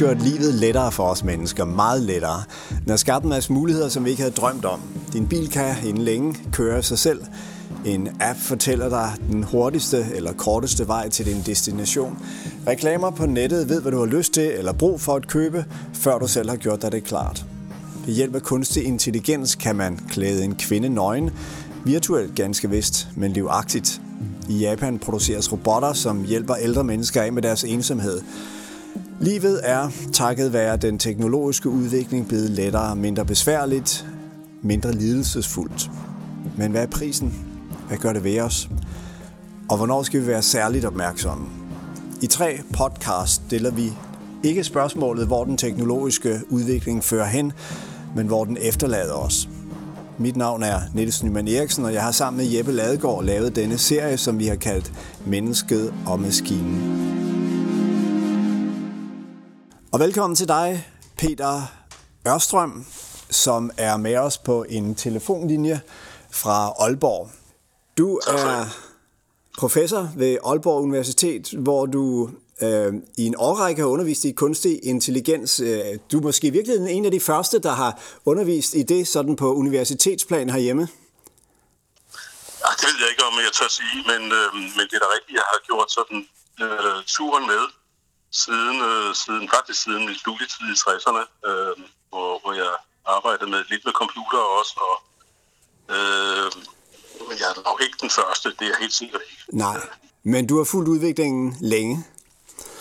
Gjort livet lettere for os mennesker, meget lettere. Den har skabt en masse muligheder, som vi ikke havde drømt om. Din bil kan inden længe køre sig selv. En app fortæller dig den hurtigste eller korteste vej til din destination. Reklamer på nettet ved, hvad du har lyst til eller brug for at købe, før du selv har gjort dig det klart. Ved hjælp af kunstig intelligens kan man klæde en kvinde nøgen, virtuelt ganske vist, men livagtigt. I Japan produceres robotter, som hjælper ældre mennesker af med deres ensomhed. Livet er, takket være den teknologiske udvikling, blevet lettere, mindre besværligt, mindre lidelsesfuldt. Men hvad er prisen? Hvad gør det ved os? Og hvornår skal vi være særligt opmærksomme? I tre podcast stiller vi ikke spørgsmålet, hvor den teknologiske udvikling fører hen, men hvor den efterlader os. Mit navn er Niels Nyman Eriksen, og jeg har sammen med Jeppe Ladegaard lavet denne serie, som vi har kaldt Mennesket og Maskinen. Og velkommen til dig, Peter Ørstrøm, som er med os på en telefonlinje fra Aalborg. Du er professor ved Aalborg Universitet, hvor du øh, i en årrække har undervist i kunstig intelligens. Øh, du er måske virkelig en af de første, der har undervist i det sådan på universitetsplan herhjemme. Ja, det ved jeg ikke, om jeg tør sige, men, øh, men det er da rigtigt, jeg har gjort sådan øh, turen med siden, øh, siden, faktisk siden min studietid i 60'erne, øh, hvor, hvor jeg arbejdede med lidt med computer også, og øh, men jeg er nok ikke den første, det er jeg helt sikkert ikke. Nej, men du har fulgt udviklingen længe.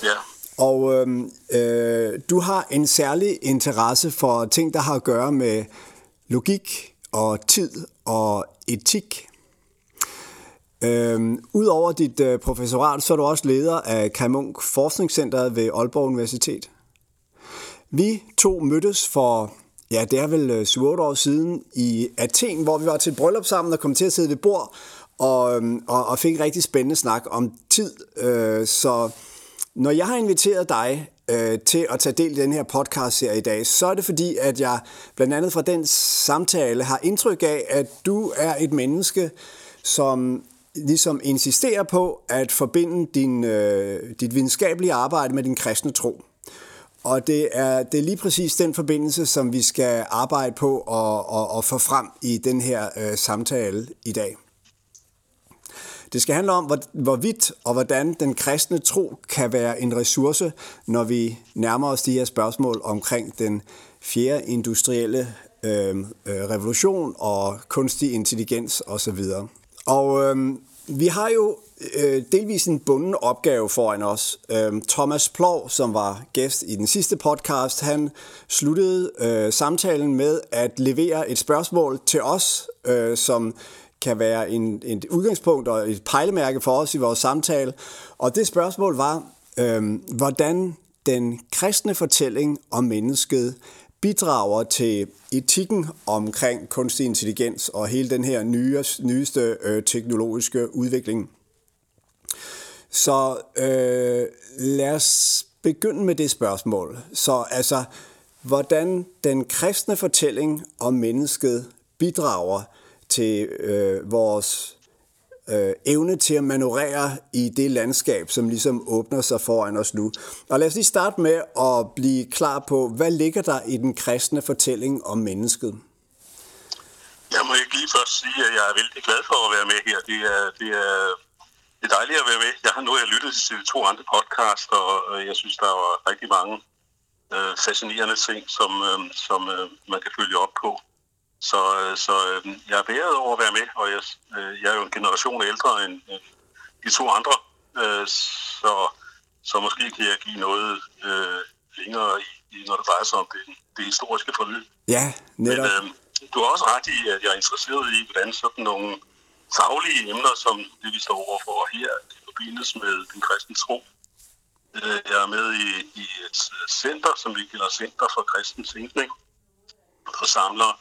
Ja. Og øh, øh, du har en særlig interesse for ting, der har at gøre med logik og tid og etik. Øhm, Udover dit øh, professorat, så er du også leder af Kai Munk Forskningscenteret ved Aalborg Universitet. Vi to mødtes for Ja, det er vel 7 øh, år siden i Athen, hvor vi var til et bryllup sammen og kom til at sidde ved bord og, øhm, og, og fik en rigtig spændende snak om tid. Øh, så når jeg har inviteret dig øh, til at tage del i den her podcast-serie i dag, så er det fordi, at jeg blandt andet fra den samtale har indtryk af, at du er et menneske, som ligesom insisterer på at forbinde din, øh, dit videnskabelige arbejde med din kristne tro. Og det er, det er lige præcis den forbindelse, som vi skal arbejde på og, og, og få frem i den her øh, samtale i dag. Det skal handle om, hvor, hvorvidt og hvordan den kristne tro kan være en ressource, når vi nærmer os de her spørgsmål omkring den fjerde industrielle øh, øh revolution og kunstig intelligens osv. Og øh, vi har jo øh, delvis en bunden opgave foran os. Øh, Thomas Plov, som var gæst i den sidste podcast, han sluttede øh, samtalen med at levere et spørgsmål til os, øh, som kan være en, et udgangspunkt og et pejlemærke for os i vores samtale. Og det spørgsmål var, øh, hvordan den kristne fortælling om mennesket bidrager til etikken omkring kunstig intelligens og hele den her nye, nyeste øh, teknologiske udvikling. Så øh, lad os begynde med det spørgsmål. Så altså, hvordan den kristne fortælling om mennesket bidrager til øh, vores øh, evne til at manøvrere i det landskab, som ligesom åbner sig foran os nu. Og lad os lige starte med at blive klar på, hvad ligger der i den kristne fortælling om mennesket? Jeg må ikke lige først sige, at jeg er vældig glad for at være med her. Det er, det er, det er dejligt at være med. Jeg har nu jeg lyttet til to andre podcasts, og jeg synes, der var rigtig mange øh, fascinerende ting, som, øh, som øh, man kan følge op på. Så, øh, så øh, jeg er bæret over at være med, og jeg, øh, jeg er jo en generation ældre end, de to andre, så, så måske kan jeg give noget øh, længere i, når det drejer sig om det, det historiske forløb. Ja, netop. Men øh, du har også ret i, at jeg er interesseret i, hvordan sådan nogle faglige emner, som det vi står overfor her, kan forbindes med den kristne tro. Jeg er med i, i et center, som vi kalder Center for Kristen Tænkning, der samler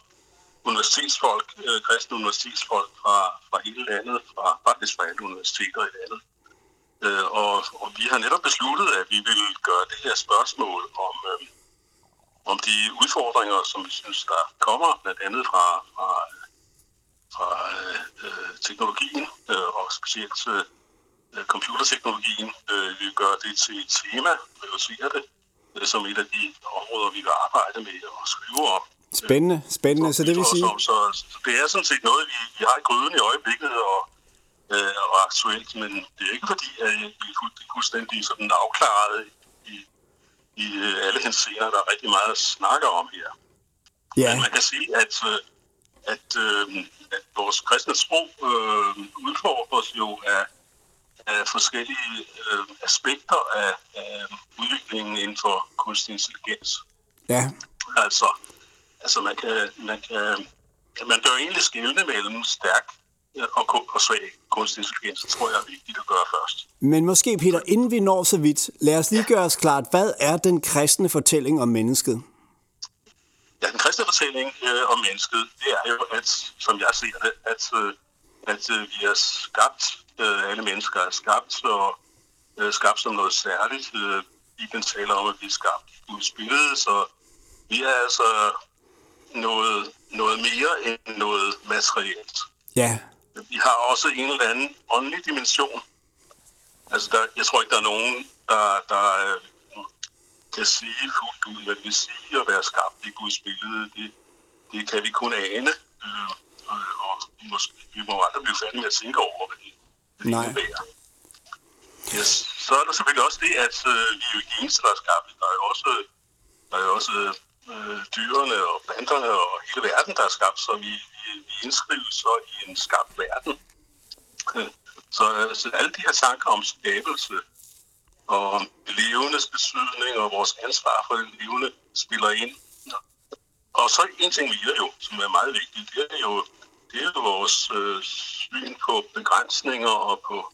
universitetsfolk, øh, kristne universitetsfolk fra, fra hele landet, fra faktisk fra alle universiteter i landet. Øh, og, og vi har netop besluttet, at vi vil gøre det her spørgsmål om, øh, om de udfordringer, som vi synes, der kommer, blandt andet fra, fra, fra øh, teknologien, øh, og specielt øh, computerteknologien. Øh, vi gør det til et tema, reducerer det, øh, som et af de områder, vi vil arbejde med og skrive om. Spændende, spændende. Så det vil sige... Så, så, så det er sådan set noget, vi, vi har i gryden i øjeblikket og, øh, og aktuelt, men det er ikke fordi, at vi er fuldstændig sådan afklaret i, i øh, alle henseender. Der er rigtig meget at snakke om her. Ja. Men man kan sige, at, øh, at, øh, at vores kristne tro øh, udfordres jo af, af forskellige øh, aspekter af, af udviklingen inden for kunstig intelligens. Ja. Altså, altså man kan, man kan, man bør egentlig skille mellem stærk og, og svag kunstig intelligens, tror jeg er vigtigt at gøre først. Men måske, Peter, inden vi når så vidt, lad os lige gøre os klart, hvad er den kristne fortælling om mennesket? Ja, den kristne fortælling øh, om mennesket, det er jo, at, som jeg ser det, at, øh, at øh, vi er skabt, øh, alle mennesker er skabt, og øh, skabt som noget særligt. Øh, Bibelen taler om, at vi er skabt i Guds billede, så vi er altså noget, noget mere end noget materielt. Ja. Vi har også en eller anden åndelig dimension. Altså, der, jeg tror ikke, der er nogen, der, der øh, kan sige fuldt ud, hvad det vil sige at være skabt i Guds billede. Det, det kan vi kun ane. Øh, og, og måske, vi må aldrig blive færdige med at tænke over, hvad det, hvad det indebærer. Yes. Så er der selvfølgelig også det, at øh, vi er jo ikke eneste, der er skabt. Der er jo også, der er jo også øh, dyrene og planterne og hele verden, der er skabt, så vi, vi, vi indskrives så i en skabt verden. Så øh, så alle de her tanker om skabelse, og levendes betydning og vores ansvar for det levende spiller ind. Og så en ting mere jo, som er meget vigtigt, det er jo, det er jo vores øh, syn på begrænsninger og på,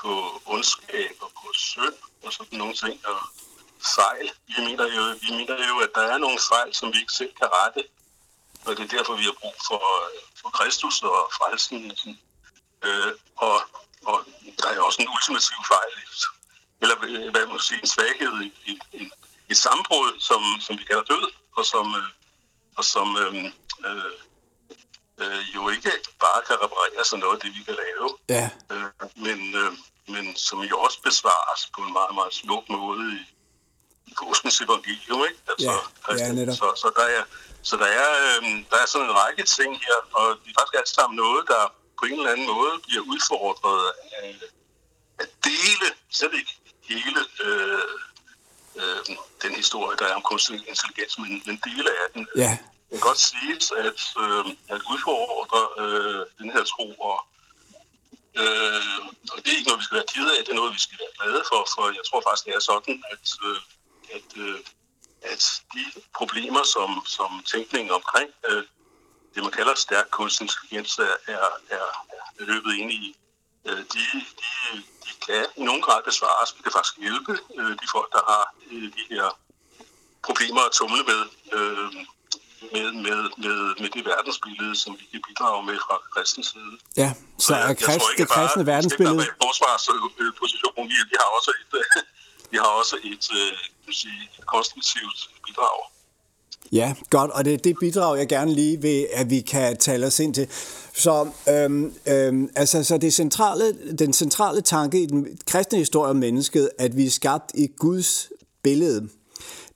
på ondskab og på synd og sådan nogle ting. Og fejl. Vi mener, jo, vi mener jo, at der er nogle fejl, som vi ikke selv kan rette. Og det er derfor, vi har brug for, for Kristus og frelsen. Øh, og, og der er også en ultimativ fejl eller hvad man sige, en svaghed, i, i, i, et sammenbrud, som, som vi kalder død, og som, øh, og som øh, øh, øh, jo ikke bare kan reparere sig noget af det, vi kan lave, ja. øh, men, øh, men som jo også besvares på en meget, meget smuk måde i påskens evangelium, ikke? Altså, ja, ja, netop. Så, så der er, så der er, øh, der er sådan en række ting her, og det er faktisk alt sammen noget, der på en eller anden måde bliver udfordret af at dele, slet ikke hele øh, øh, den historie, der er om kunstig intelligens, men, men dele af den. Ja. Det kan godt siges, at, øh, at udfordre øh, den her tro, og, øh, og det er ikke noget, vi skal være kede af, det er noget, vi skal være glade for, for jeg tror faktisk, det er sådan, at, øh, at, øh, at de problemer, som, som tænkningen omkring øh, det, man kalder stærk kunstig intelligens, er, er, er, løbet ind i, øh, de, de, kan i nogen grad besvares. Vi kan faktisk hjælpe øh, de folk, der har øh, de her problemer at tumle med, øh, med, med, med, med det verdensbillede, som vi kan bidrage med fra kristens side. Ja, så er krist, det kristne verdensbillede... Jeg tror forsvarsposition, vi, vi har også et, vi har også et, øh, sige, et konstruktivt bidrag. Ja, godt, og det er det bidrag, jeg gerne lige vil, at vi kan tale os ind til. Så, øhm, øhm, altså, så det centrale, den centrale tanke i den kristne historie om mennesket, at vi er skabt i Guds billede,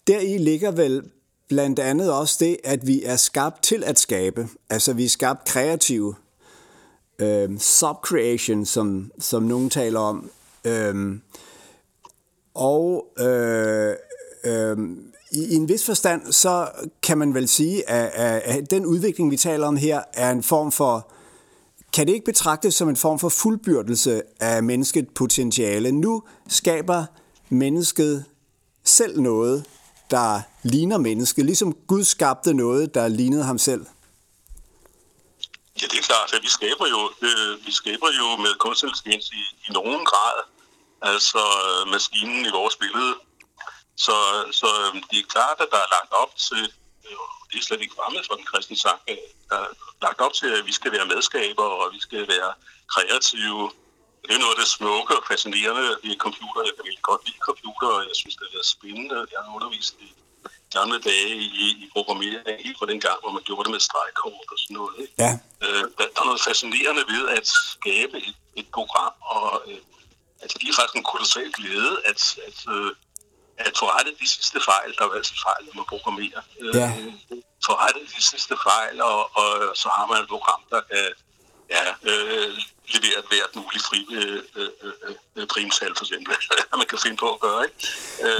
deri ligger vel blandt andet også det, at vi er skabt til at skabe. Altså, vi er skabt kreative. Øhm, subcreation, som, som nogen taler om. Øhm, og øh, øh, i, i en vis forstand, så kan man vel sige, at, at, at den udvikling, vi taler om her, er en form for, kan det ikke betragtes som en form for fuldbyrdelse af mennesket potentiale? Nu skaber mennesket selv noget, der ligner mennesket, ligesom Gud skabte noget, der lignede ham selv. Ja, det er klart, at vi skaber jo, øh, vi skaber jo med kunstig intelligens i, i nogen grad, altså øh, maskinen i vores billede, så, så øhm, det er klart, at der er lagt op til, øh, det er slet ikke fremmed for den kristne sang, der er lagt op til, at vi skal være medskaber, og vi skal være kreative. Det er noget af det smukke og fascinerende ved computer. Jeg kan virkelig godt lide computer, og jeg synes, det er spændende. Jeg har undervist i gamle dage i, i programmering, helt fra den gang, hvor man gjorde det med stregkort og sådan noget. Ikke? Ja. Øh, der er noget fascinerende ved at skabe et, et program, og øh, altså, det er faktisk en kolossal glæde at, at, øh, at Tourette de sidste fejl, der er jo altid fejl, når man programmerer. Ja. Øh, Tourette de sidste fejl, og, og så har man et program, der kan ja, øh, levere hvert muligt fri øh, øh, øh, primtal, for eksempel, man kan finde på at gøre. Ikke?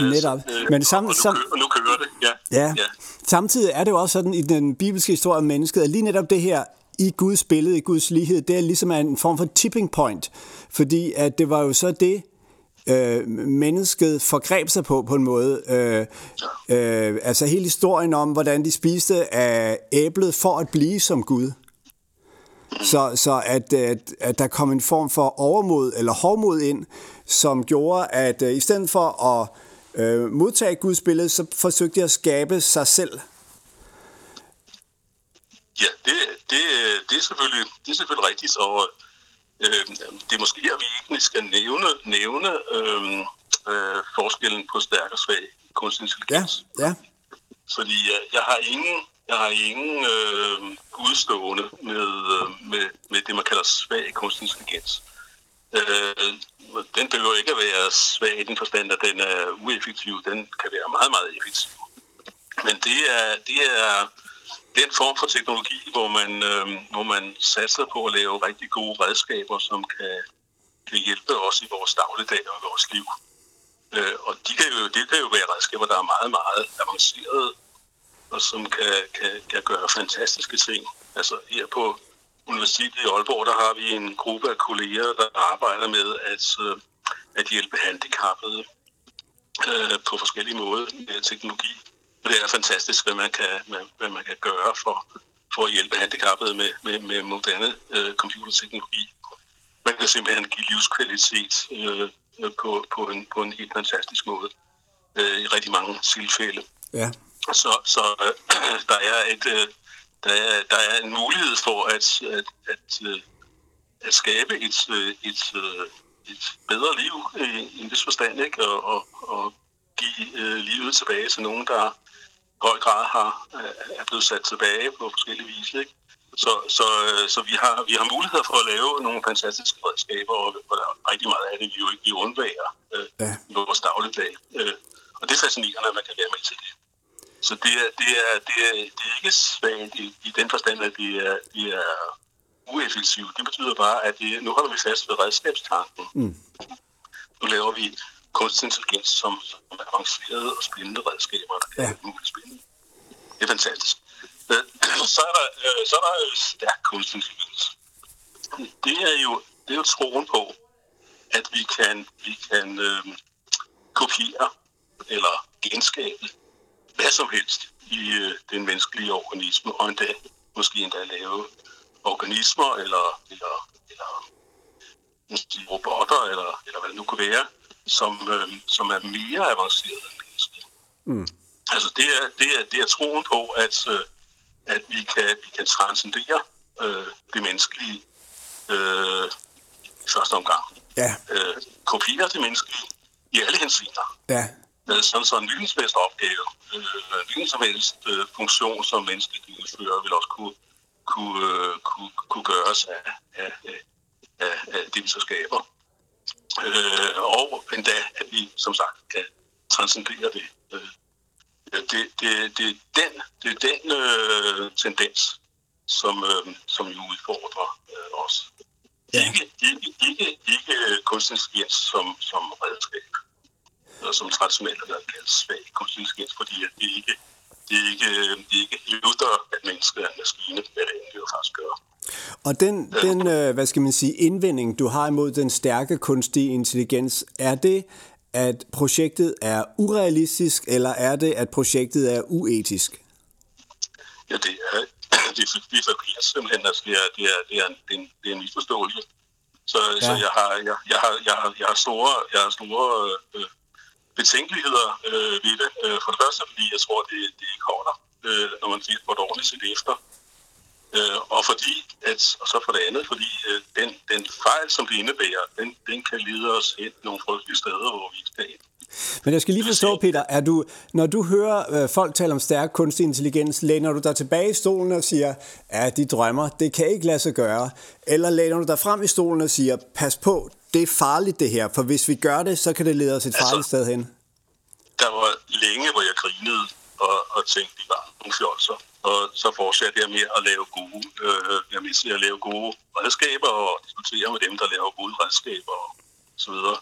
Øh, Netop. så, øh, Men sam- og, nu kører, og nu kører det, ja. Ja. ja. Samtidig er det jo også sådan i den bibelske historie om mennesket, at lige netop det her i Guds billede, i Guds lighed, det er ligesom en form for tipping point. Fordi at det var jo så det, øh, mennesket forgreb sig på på en måde. Øh, øh, altså hele historien om, hvordan de spiste af æblet for at blive som Gud. Så, så at, at, at der kom en form for overmod eller hårdmod ind, som gjorde, at øh, i stedet for at øh, modtage Guds billede, så forsøgte de at skabe sig selv. Ja, det, det, det, er selvfølgelig, det er selvfølgelig rigtigt, og øh, det er måske her, vi egentlig skal nævne, nævne øh, øh, forskellen på stærk og svag kunstig Ja, intelligens. ja, Fordi øh, jeg har ingen, jeg har ingen øh, udstående med, øh, med, med det, man kalder svag kunstig intelligens. Øh, den behøver ikke at være svag i den forstand, at den er ueffektiv. Den kan være meget, meget effektiv. Men det er, det er den form for teknologi, hvor man, øh, hvor man satser på at lave rigtig gode redskaber, som kan, kan hjælpe os i vores dagligdag og i vores liv. Øh, og de kan jo, det kan jo være redskaber, der er meget, meget avancerede, og som kan, kan, kan gøre fantastiske ting. Altså her på Universitetet i Aalborg, der har vi en gruppe af kolleger, der arbejder med at, øh, at hjælpe handicappede øh, på forskellige måder med teknologi. Og det er fantastisk, hvad man kan, hvad, man kan gøre for, for at hjælpe handicappede med, med, med moderne øh, computerteknologi. Man kan simpelthen give livskvalitet øh, på, på, en, på en helt fantastisk måde øh, i rigtig mange tilfælde. ja. Så, så øh, der er et øh, der er, der er en mulighed for at, at, at, øh, at skabe et, øh, et, øh, et bedre liv i, en vis forstand, ikke? Og, og, og give øh, livet tilbage til nogen, der høj grad har, er blevet sat tilbage på forskellige vis. Ikke? Så, så, øh, så vi, har, vi har muligheder for at lave nogle fantastiske redskaber, og, og der er rigtig meget af det, vi jo ikke vi undværer øh, Ja. i vores dagligdag. Øh, og det er fascinerende, at man kan være med til det. Så det er, det er, det er, det er ikke svagt i, i den forstand, at det er, det er ueffektivt. Det betyder bare, at det, nu holder vi fast ved redskabstanken. Mm. Nu laver vi kunstig intelligens som, som er avancerede og spændende redskaber, der kan Ja. ja. muligt spændende. Det er fantastisk. Øh, Så er der, øh, så er der øh, stærk kunstig intelligens. Det er jo, det er jo troen på, at vi kan, vi kan øh, kopiere eller genskabe hvad som helst i øh, den menneskelige organisme, og endda, måske endda lave organismer eller, eller, eller måske robotter, eller, eller hvad det nu kunne være, som, øh, som er mere avancerede end mennesket. Mm. Altså det er, det er, det er troen på, at, øh, at vi, kan, vi kan transcendere øh, det menneskelige øh, i første omgang. Ja, Øh, kopiere det menneskelige i alle henseender ja, med sådan så en hvilken som helst opgave, øh, en hvilken som helst øh, funktion, som mennesket udfører, vil også kunne, kunne, øh, kunne, kunne gøres af, af, af, af, af det, vi så skaber. Øh, og endda, at vi som sagt kan transcendere det. Øh, det, det, det, er den, det er den øh, tendens, som, øh, som jo udfordrer øh, os. Ja. Ikke, ikke, ikke, ikke kunstig intelligens som, som redskab og som traditionelt har været kaldt svag kunstig intelligens, fordi at det ikke det ikke, det er ikke hævder, at mennesket er en maskine, hvad det egentlig faktisk gør. Og den, den øh, hvad skal man sige, indvending, du har imod den stærke kunstige intelligens, er det, at projektet er urealistisk, eller er det, at projektet er uetisk? Ja, det er, det det er forkert simpelthen, altså det er, det er, det er, en, det er, en, det er en misforståelse. Så, ja. så jeg, har, jeg, jeg, har, jeg, har, jeg har store, jeg har store øh, betænkeligheder øh, ved det. Øh, for det første, fordi jeg tror, det, det ikke holder, øh, når man får et ordentligt set efter. Øh, og fordi, at, og så for det andet, fordi øh, den, den fejl, som det indebærer, den, den kan lede os hen nogle frygtelige steder, hvor vi ikke skal hen. Men jeg skal lige forstå, Peter, er du, når du hører øh, folk tale om stærk kunstig intelligens, læner du dig tilbage i stolen og siger, ja, de drømmer, det kan ikke lade sig gøre? Eller læner du dig frem i stolen og siger, pas på, det er farligt det her, for hvis vi gør det, så kan det lede os et farligt Altså, sted hen? der er tænkte, de var nogle fjolser. Og så fortsatte jeg med at lave gode, øh, jeg med at lave gode redskaber og diskutere med dem, der laver gode redskaber og så videre.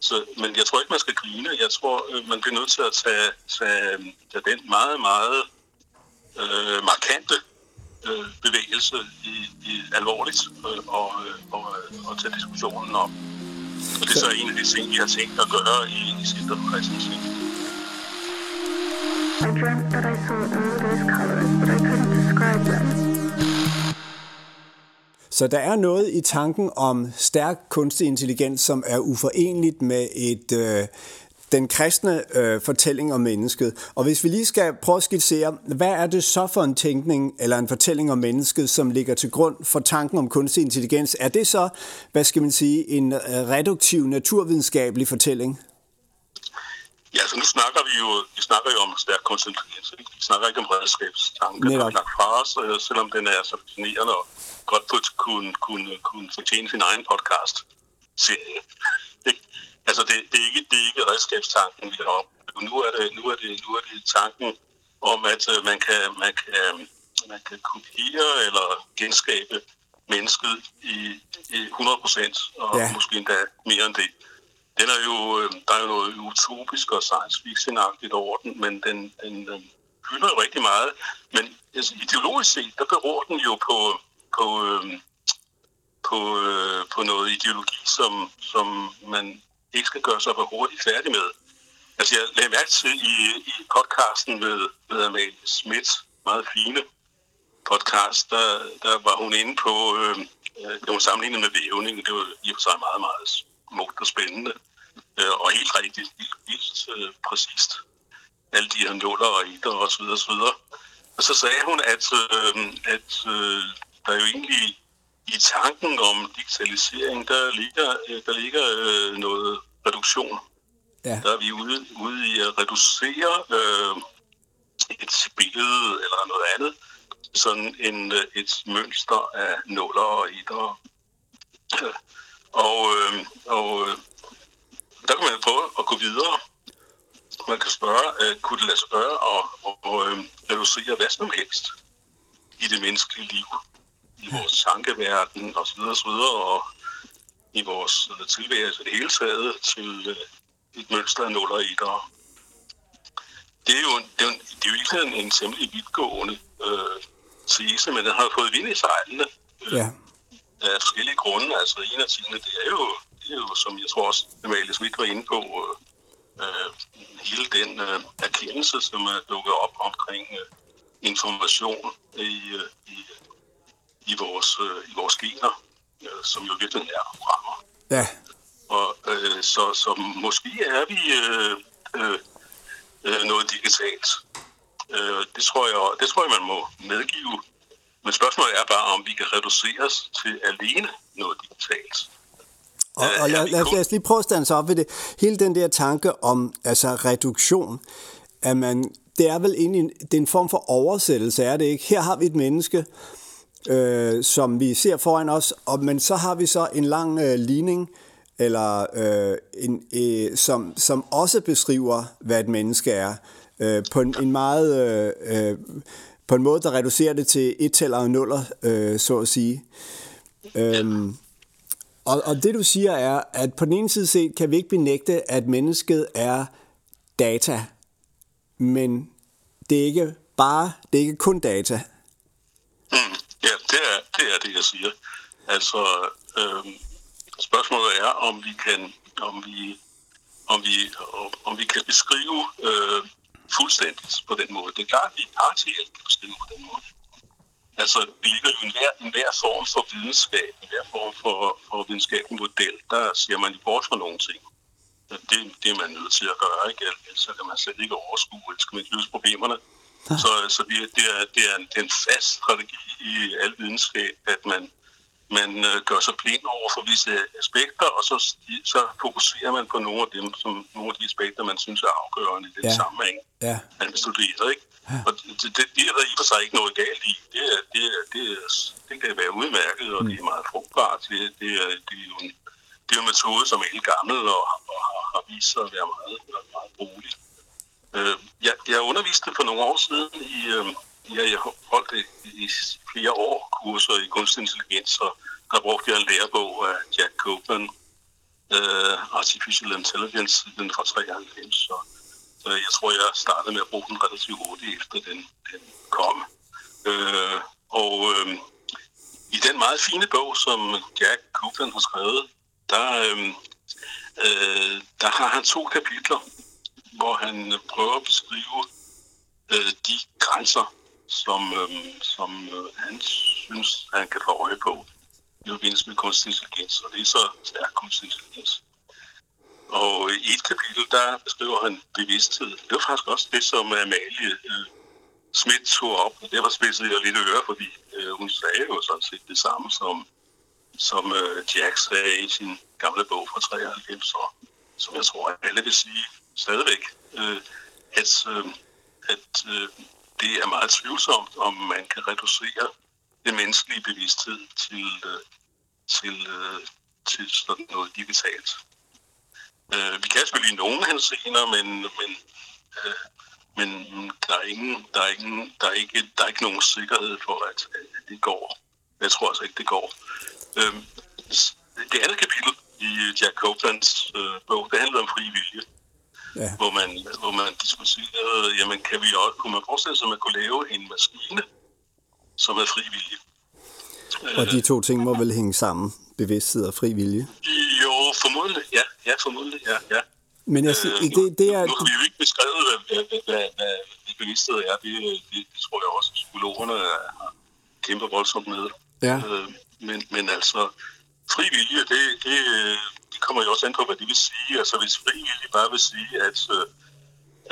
Så, men jeg tror ikke, man skal grine. Jeg tror, øh, man bliver nødt til at tage, tage, tage den meget, meget øh, markante øh, bevægelse i, i alvorligt øh, og, øh, og, øh, og tage diskussionen om. Og det er så en af de ting, vi har tænkt at gøre i, i Center Christensen. I dreamt that I saw all those colors, but I couldn't describe them. Så der er noget i tanken om stærk kunstig intelligens, som er uforenligt med et, øh, den kristne øh, fortælling om mennesket. Og hvis vi lige skal prøve at skitsere, hvad er det så for en tænkning eller en fortælling om mennesket, som ligger til grund for tanken om kunstig intelligens? Er det så, hvad skal man sige, en øh, reduktiv naturvidenskabelig fortælling? Ja, så nu snakker vi jo, vi snakker jo om stærk kunstig intelligens. Ikke? Vi snakker ikke om redskabstanken, der er lagt fra os, øh, selvom den er så fascinerende og godt på kunne, kunne, kunne fortjene sin egen podcast. Serie. Altså, det, det, er ikke, det er ikke redskabstanken, vi har op. Nu er det, nu er det, nu er det tanken om, at øh, man kan, man kan, man kan kopiere eller genskabe mennesket i, i 100 procent, og ja. måske endda mere end det den er jo, øh, der er jo noget utopisk og science fiction over den, men den, den, den fylder jo rigtig meget. Men altså, ideologisk set, der beror den jo på, på, øh, på, øh, på noget ideologi, som, som man ikke skal gøre sig for hurtigt færdig med. Altså, jeg lagde mærke til i, i podcasten med, med Amalie Schmidt, meget fine podcast, der, der var hun inde på, øh, det var sammenlignet med vævning, det var i og for sig meget, meget smukt og spændende øh, og helt rigtigt, helt, øh, præcist. Alle de her nuller og etter og så videre, og så videre. Og så sagde hun, at, øh, at øh, der jo egentlig i tanken om digitalisering, der ligger, øh, der ligger øh, noget reduktion. Ja. Der er vi ude, ude i at reducere øh, et billede eller noget andet, sådan en, øh, et mønster af nuller og etter. Og, øh, og øh, der kan man prøve at gå videre. Man kan spørge, uh, kunne det lade sig gøre at, at, at uh, reducere hvad som helst i det menneskelige liv, i vores tankeverden osv. osv. og i vores uh, tilværelse det hele taget til uh, et mønster af nuller i der. Det er jo, det er jo, det er jo ikke en, en temmelig vidtgående uh, tese, men den har fået vind i sejlene. Ja. Af forskellige grunde. Altså en af tingene, det er jo jo, som jeg tror også, Amalie Schmidt var inde på, øh, hele den øh, erkendelse, som er dukket op omkring øh, information i, øh, i, i, vores, øh, i vores gener, øh, som jo virkelig er programmer. Ja. Og øh, så, så måske er vi øh, øh, øh, noget digitalt. Øh, det, tror jeg, det tror jeg, man må medgive. Men spørgsmålet er bare, om vi kan reduceres til alene noget digitalt. Og, og lad, lad, lad os lige prøve at stande sig op ved det. Hele den der tanke om altså reduktion, at man, det er vel egentlig det er en form for oversættelse, er det ikke? Her har vi et menneske, øh, som vi ser foran os, og, men så har vi så en lang øh, ligning, eller øh, en, øh, som, som også beskriver, hvad et menneske er, øh, på en, en meget øh, øh, på en måde, der reducerer det til et og nuller, øh, så at sige. Øhm, og, og det du siger er, at på den ene side set kan vi ikke benægte, at mennesket er data, men det er ikke bare, det er ikke kun data. Mm, ja, det er, det er det, jeg siger. Altså, øhm, spørgsmålet er, om vi kan, om vi, om vi, om vi kan beskrive øh, fuldstændigt på den måde. Det er klart, at vi partielt kan beskrive på den måde. Altså, vi ligger jo en hver, en hver form for videnskab, en hver form for, for videnskabelig model, der siger man bort fra nogle ting. Det, det er man nødt til at gøre, ikke? Ellers kan man slet ikke overskue, ellers kan man ikke løse problemerne. Ja. Så, så det, det, er, det, er en, det er en fast strategi i al videnskab, at man, man øh, gør sig blind over for visse aspekter, og så, så fokuserer man på nogle af dem, som nogle af de aspekter, man synes er afgørende i den ja. sammenhæng, ja. man studerer, ikke? Og det, det, det er der i og for sig ikke noget galt i. Det, er, det, er, det, er, det kan være udmærket, og mm. det er meget frugtbart. Det, det, er, det, er jo en, det er en metode, som er helt gammel og, og har, har vist sig at være meget, meget brugelig. Øh, jeg, jeg underviste for nogle år siden i, øh, ja, jeg holdt det i flere år kurser i kunstig intelligens, og der brugte jeg en lærebog af Jack Copeland, øh, Artificial Intelligence, den fra 93, så, så jeg tror, jeg startede med at bruge den relativt hurtigt efter den, den kom. Øh, og øh, i den meget fine bog, som Jack Copeland har skrevet, der, øh, øh, der har han to kapitler, hvor han prøver at beskrive øh, de grænser, som, øh, som øh, han synes, han kan få øje på i forbindelse med kunstig intelligens, og det er så stærk kunstig intelligens. Og i et kapitel, der beskriver han bevidsthed. Det var faktisk også det, som Amalie øh, Schmidt tog op, og det var spidsede jeg lidt øre, fordi øh, hun sagde jo sådan set det samme, som, som øh, Jack sagde i sin gamle bog fra 93, og som jeg tror, alle vil sige stadigvæk, øh, at, øh, at øh, det er meget tvivlsomt, om man kan reducere den menneskelige bevidsthed til, øh, til, øh, til sådan noget digitalt. Øh, vi kan selvfølgelig i nogen henseender, men, men, øh, men der, er ingen, der, er ingen, der, er ikke, der er ikke nogen sikkerhed for, at, at det går. Jeg tror altså ikke, det går. Øh, det andet kapitel i Jack Copelands øh, bog, det handler om fri vilje. Ja. Hvor, man, hvor man diskuterede, jamen kan vi også, kunne man forestille sig, at man kunne lave en maskine, som er fri vilje. Og de to ting må vel hænge sammen, bevidsthed og fri vilje? Jo, formodentlig, ja. Ja, formodentlig, ja. ja. Men jeg siger, øh, det, det er... Nu, nu har vi jo ikke beskrevet, hvad, hvad, hvad, bevidsthed er. Det, det, det tror jeg også, at psykologerne har kæmpet voldsomt med. Ja. Øh, men, men altså, fri vilje, det, det, det kommer jo også an på, hvad det vil sige. Altså, hvis fri vilje bare vil sige, at, øh,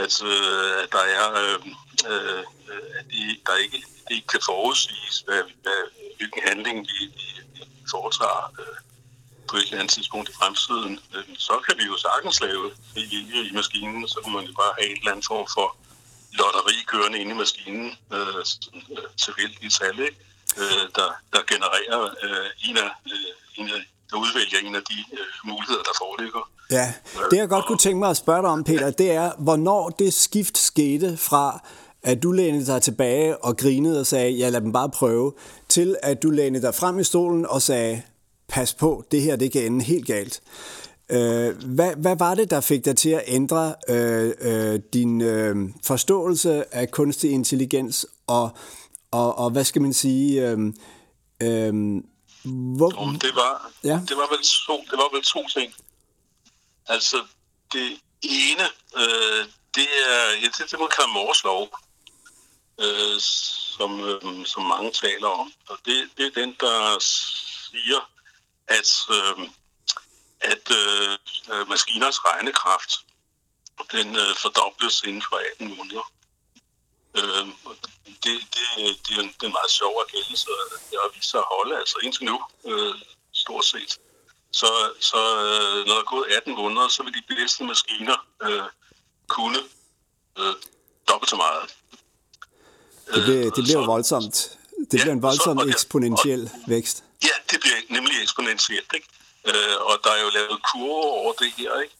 at, øh, at der er... Øh, øh, at det, der ikke, det ikke kan forudsiges, hvad, hvad, hvilken handling vi, vi foretager øh, på et eller andet tidspunkt i fremtiden, øh, så kan vi jo sagtens lave vilje i maskinen, så kan man jo bare have et eller andet form for lotteri kørende inde i maskinen, øh, øh tilfældige tal, ikke? Øh, der, der genererer øh, en af, øh, en af der udvælger en af de øh, muligheder, der foreligger. Ja, det jeg godt kunne tænke mig at spørge dig om, Peter, det er, hvornår det skift skete fra, at du lænede dig tilbage og grinede og sagde, ja lad dem bare prøve, til at du lænede dig frem i stolen og sagde, pas på, det her det kan ende helt galt. Øh, hvad, hvad var det, der fik dig til at ændre øh, øh, din øh, forståelse af kunstig intelligens, og, og, og hvad skal man sige... Øh, øh, hvor... Jo, det, var, ja? det, var vel to, det var vel to ting. Altså, det ene, øh, det er det, det man kalder Mors lov, øh, som, øh, som mange taler om. Og det, det er den, der siger, at, øh, at øh, maskiners regnekraft den øh, fordobles inden for 18 måneder. Øh, det, det, det, er en, det er en meget sjov erkendelse, jeg har vist sig at holde, altså indtil nu, øh, stort set. Så, så øh, når der er gået 18 måneder, så vil de bedste maskiner øh, kunne øh, dobbelt så meget. Det bliver, det bliver så, voldsomt. Det ja, bliver en voldsom så, eksponentiel og, vækst. Ja, det bliver nemlig eksponentielt. Ikke? Øh, og der er jo lavet kurver over det her. Ikke?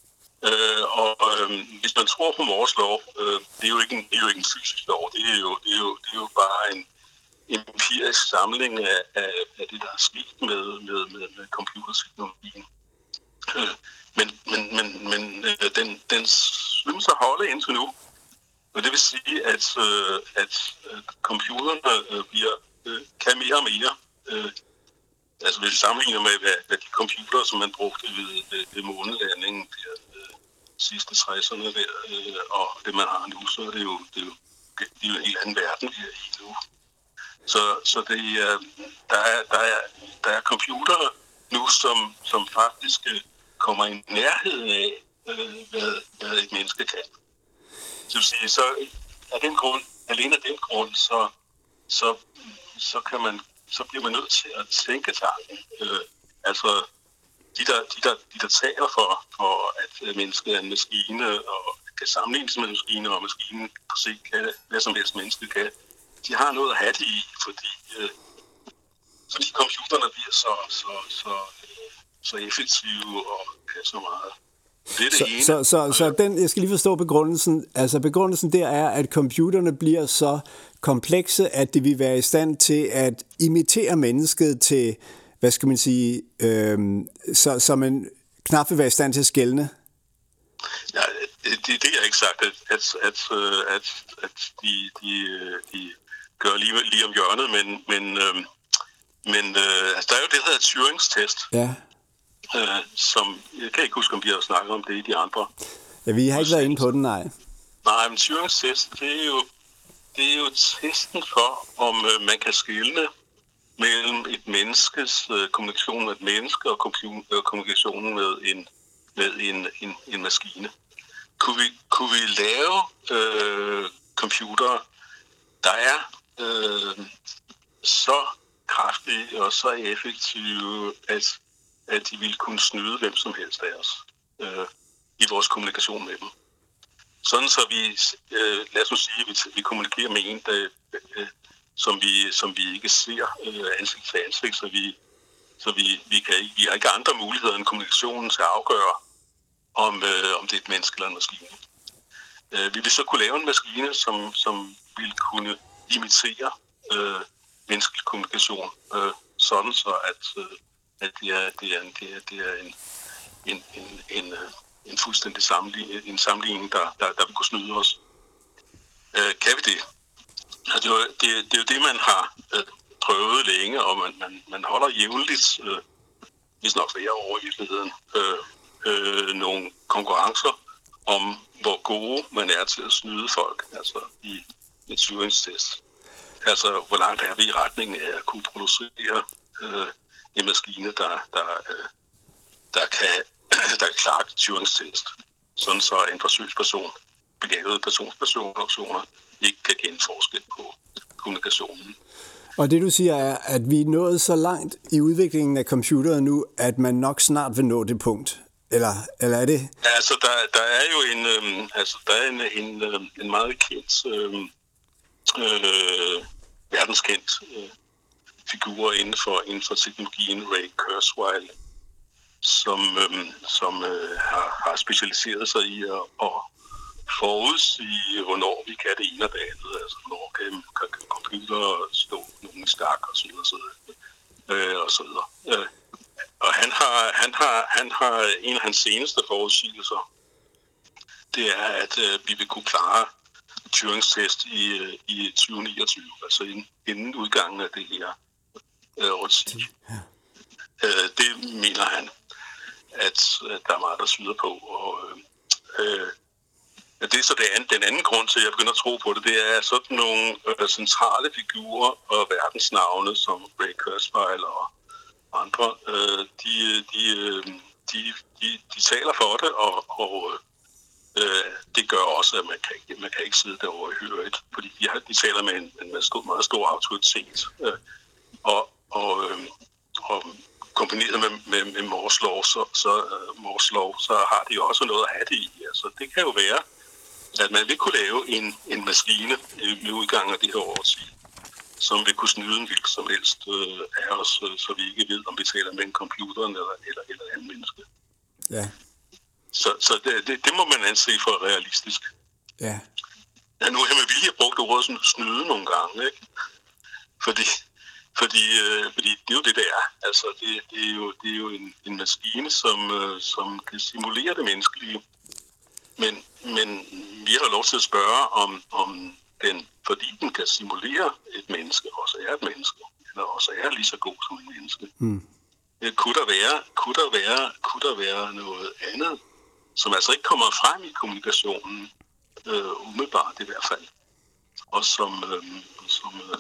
Øh, og øh, hvis man tror på vores lov, øh, det, er jo ikke en, det er jo ikke en fysisk lov, det er jo, det er jo, det er jo bare en empirisk samling af, af, af det, der er sket med, med, med, med computerteknologien. Øh, men men, men, men øh, den, den synes at holde indtil nu. Og det vil sige, at, øh, at øh, computerne øh, bliver, øh, kan mere og mere. Øh, altså hvis vi sammenligner med, hvad, hvad de computere, som man brugte ved, ved, ved månelandingen der øh, sidste 60'erne der, øh, og det man har nu, så er det jo, det er jo, det er jo en helt anden verden, vi er i nu. Så, så det, øh, der, er, der, er, der er computere nu, som, som faktisk øh, kommer i nærheden af, øh, hvad, hvad et menneske kan. Så vil sige, så af den grund, alene af den grund, så, så, så, kan man, så bliver man nødt til at tænke tanken. Øh, altså, de der, de, der, de der taler for, for, at mennesket er en maskine, og kan sammenlignes med en maskine, og maskinen på se kan hvad som helst menneske kan, de har noget at have det i, fordi, øh, fordi computerne bliver så, så, så, så effektive og kan så meget. Det er det Så, ene. så, så, så den, jeg skal lige forstå begrundelsen. Altså begrundelsen der er, at computerne bliver så komplekse, at de vil være i stand til at imitere mennesket til, hvad skal man sige, øhm, så, så man knap vil være i stand til at skælne. Ja, det, det, det er ikke sagt, at, at, at, øh, at, at de, de, øh, de gør lige, lige om hjørnet, men, men, øh, men øh, altså, der er jo det, der hedder Turings test, Ja. Øh, som, jeg kan ikke huske, om vi har snakket om det i de andre. ja, vi har ikke været inde på den, nej. Nej, men Turings test, det er jo, det er jo testen for, om øh, man kan skille mellem et menneskes øh, kommunikation med et menneske og øh, kommunikationen med en, med en, en, en maskine. Kunne vi, kunne vi lave øh, computere, der er øh, så kraftige og så effektive, at, at de ville kunne snyde hvem som helst af os øh, i vores kommunikation med dem. Sådan så vi, øh, lad os nu sige, at vi, vi kommunikerer med en, der, øh, som, vi, som vi ikke ser øh, ansigt til ansigt, så vi, så vi, vi, kan, ikke- vi har ikke andre muligheder end kommunikationen til at afgøre, om, øh, om det er et menneske eller en maskine. Øh, vi vil så kunne lave en maskine, som, som vil kunne imitere øh, menneskelig kommunikation, øh, sådan så at, øh, at det er, det er, en, det er, det er en, en, en, en, øh, en fuldstændig sammenligning, en sammenligning, der, der, der vil kunne snyde os. Øh, kan vi det? Altså, det, er jo- det, det er jo det, man har øh, prøvet længe, og man, man, man holder jævnligt, øh, hvis nok flere år i virkeligheden, øh, øh, nogle konkurrencer om, hvor gode man er til at snyde folk, altså i et syringstest. Altså, hvor langt er vi i retningen af at kunne producere øh, en maskine, der, der, øh, der kan, der kan klare Turings test, sådan så en forsøgsperson, begavede personspersoner, ikke kan kende forskel på kommunikationen. Og det du siger er, at vi er nået så langt i udviklingen af computeret nu, at man nok snart vil nå det punkt. Eller, eller er det? Ja, Altså, der, der er jo en, øhm, altså, der er en, en, øhm, en meget kendt, øhm, øh, verdenskendt øh, figurer inden for, inden for teknologien, Ray Kurzweil, som, øhm, som øh, har, har specialiseret sig i at, at forudsige, hvornår vi kan det ene og det andet. Altså, hvornår kan, kan, kan computer stå nogen i og så videre, så videre. Øh, og så videre. Øh, og han har, han har, han har en af hans seneste forudsigelser, det er, at øh, vi vil kunne klare Turings test i, øh, i 2029, altså inden, inden udgangen af det her øh, årti. Øh, det mener han, at der er meget, der syder på. Og, øh, øh, det er så det anden, den anden grund til, at jeg begynder at tro på det, det er sådan nogle øh, centrale figurer og verdensnavne, som Ray Kurzweil og andre, øh, de, de, øh, de, de, de taler for det, og, og øh, det gør også, at man kan, ikke, man kan ikke sidde derovre i høret, fordi de, har, de taler med en, en meget stor, meget stor autoritet. Øh, og, og, øh, og kombineret med, med, med Mors lov, så, så, uh, Mors lov, så har de også noget at have det i. Altså, det kan jo være, at man vil kunne lave en, en maskine øh, med udgangen af det her årti, som vil kunne snyde en hvilken som helst øh, af os, øh, så vi ikke ved, om vi taler med en computer eller, eller, eller en anden menneske. Ja, Så, så det, det, det må man anse for realistisk. ja. Ja, nu har med vilje brugt ordet sådan snyde nogle gange, ikke? Fordi, fordi, øh, fordi det er jo det, det er. Altså, det, det er jo, det er jo en, en maskine, som, øh, som kan simulere det menneskelige. Men, men vi har lov til at spørge, om, om den, fordi den kan simulere et menneske, også er et menneske, eller også er lige så god som et menneske. Mm. Kunne der være, kunne der være, kunne der være noget andet, som altså ikke kommer frem i kommunikationen, øh, umiddelbart i hvert fald, og som, øh, som, øh,